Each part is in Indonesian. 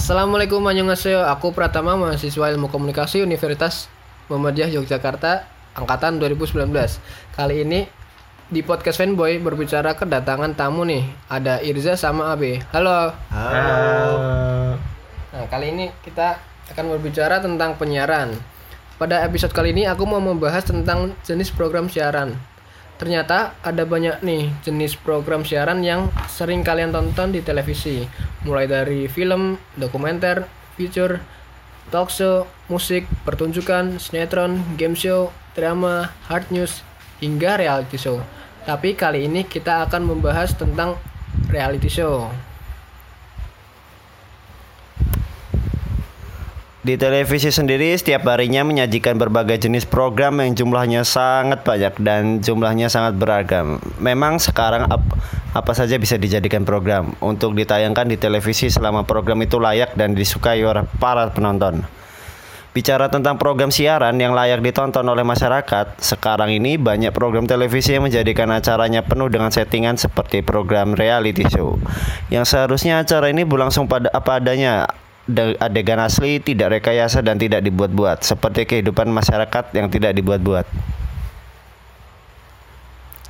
Assalamualaikum annyeonghaseyo. Aku Pratama mahasiswa Ilmu Komunikasi Universitas Muhammadiyah Yogyakarta angkatan 2019. Kali ini di podcast Fanboy berbicara kedatangan tamu nih. Ada Irza sama Abe. Halo. Nah, kali ini kita akan berbicara tentang penyiaran. Pada episode kali ini aku mau membahas tentang jenis program siaran. Ternyata ada banyak nih jenis program siaran yang sering kalian tonton di televisi. Mulai dari film, dokumenter, feature, talk show, musik, pertunjukan, sinetron, game show, drama, hard news, hingga reality show. Tapi kali ini kita akan membahas tentang reality show. Di televisi sendiri setiap harinya menyajikan berbagai jenis program yang jumlahnya sangat banyak dan jumlahnya sangat beragam. Memang sekarang ap apa saja bisa dijadikan program untuk ditayangkan di televisi selama program itu layak dan disukai oleh para penonton. Bicara tentang program siaran yang layak ditonton oleh masyarakat, sekarang ini banyak program televisi yang menjadikan acaranya penuh dengan settingan seperti program reality show. Yang seharusnya acara ini berlangsung pada apa adanya, adegan asli, tidak rekayasa dan tidak dibuat-buat, seperti kehidupan masyarakat yang tidak dibuat-buat.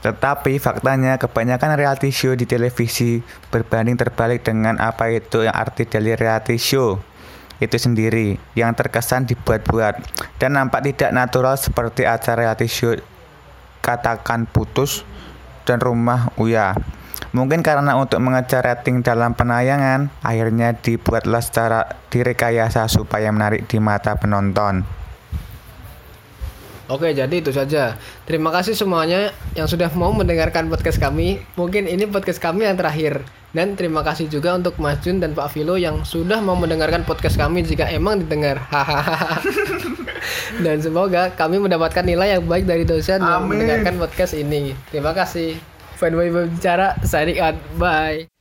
Tetapi faktanya kebanyakan reality show di televisi berbanding terbalik dengan apa itu yang arti dari reality show itu sendiri yang terkesan dibuat-buat dan nampak tidak natural seperti acara reality show katakan putus dan rumah Uya. Mungkin karena untuk mengejar rating dalam penayangan, akhirnya dibuatlah secara direkayasa supaya menarik di mata penonton. Oke, jadi itu saja. Terima kasih semuanya yang sudah mau mendengarkan podcast kami. Mungkin ini podcast kami yang terakhir. Dan terima kasih juga untuk Mas Jun dan Pak Vilo yang sudah mau mendengarkan podcast kami jika emang didengar. Hahaha. dan semoga kami mendapatkan nilai yang baik dari dosen yang Amin. mendengarkan podcast ini. Terima kasih. Fanboy berbicara, signing out. Bye.